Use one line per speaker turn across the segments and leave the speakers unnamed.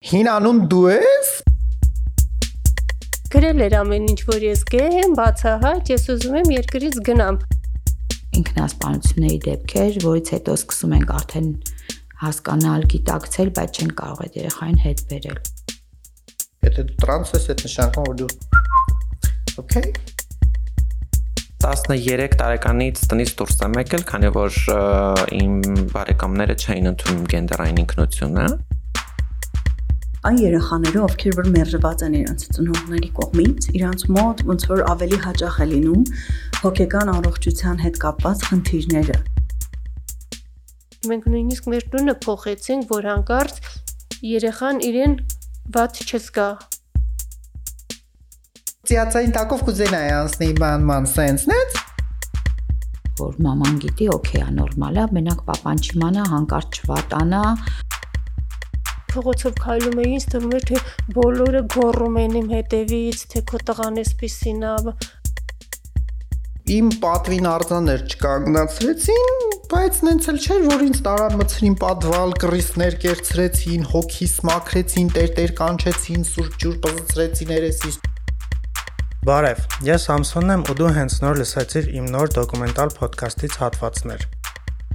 Հին անուն դու ես։
Գրել էր ամեն ինչ, որ ես գեհ եմ, բացահայտ, ես ուզում եմ երկրից գնամ։
Ինքնասպանությունների դեպքեր, որից հետո սկսում ենք արդեն հասկանալ, գիտակցել, բայց չեն կարող այդ երեխային հետ բերել։
Եթե դու տրանս ես, այդ նշանակում որ դու Okay
13 տարեկանից տնից դուրս եմ եկել, քանի որ իմ բարեկամները չէին ընդունում գենդերային ինքնությունը
այն երեխաները, ովքեր որ մերժված են իրենց ծնողների կողմից, իրանց մոտ ոնց որ ավելի հաճախ է լինում հոգեկան առողջության հետ կապված խնդիրները։
Մենք նույնիսկ մեր տունը փոխեցինք, որ հանկարծ երեխան իրեն ված չզգա։
Ծիածային տակով կուզենայի անցնի բանման սենսնից
որ մաման գիտի, օքեյ, նորմալ է, մենակ papan չիմանա, հանկարծ չվատանա,
փողոցով քայլում էի, ինձ թվում էր թե բոլորը գոռում են իմ հետևից, թե քո տղան էսպիսին է։
Իմ պատվին արձաներ չկանգնացրեցին, բայց նենց էլ չէր, որ ինձ տարան մցրին պատվալ, կռիսներ կերցրեցին, հոգիս մաքրեցին, տեր-տեր կանչեցին, սուրճ ջուր պզծրեցին երեսից։
Բարև, ես Սամսոնն եմ ու դու հենց նոր լսեցիր իմ նոր դոկումենտալ ոդքասթից հատվածներ։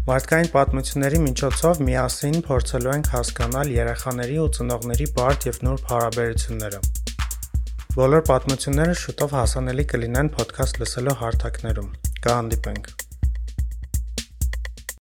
Մարդկային պատմությունների միջոցով միասին փորձելու ենք հասկանալ երեխաների ու ծնողների բարդ եւ նուրբ հարաբերությունները։ Բոլոր պատմությունները շուտով հասանելի կլինեն ոդքասթ լսելու հարթակներում։ Կհանդիպենք։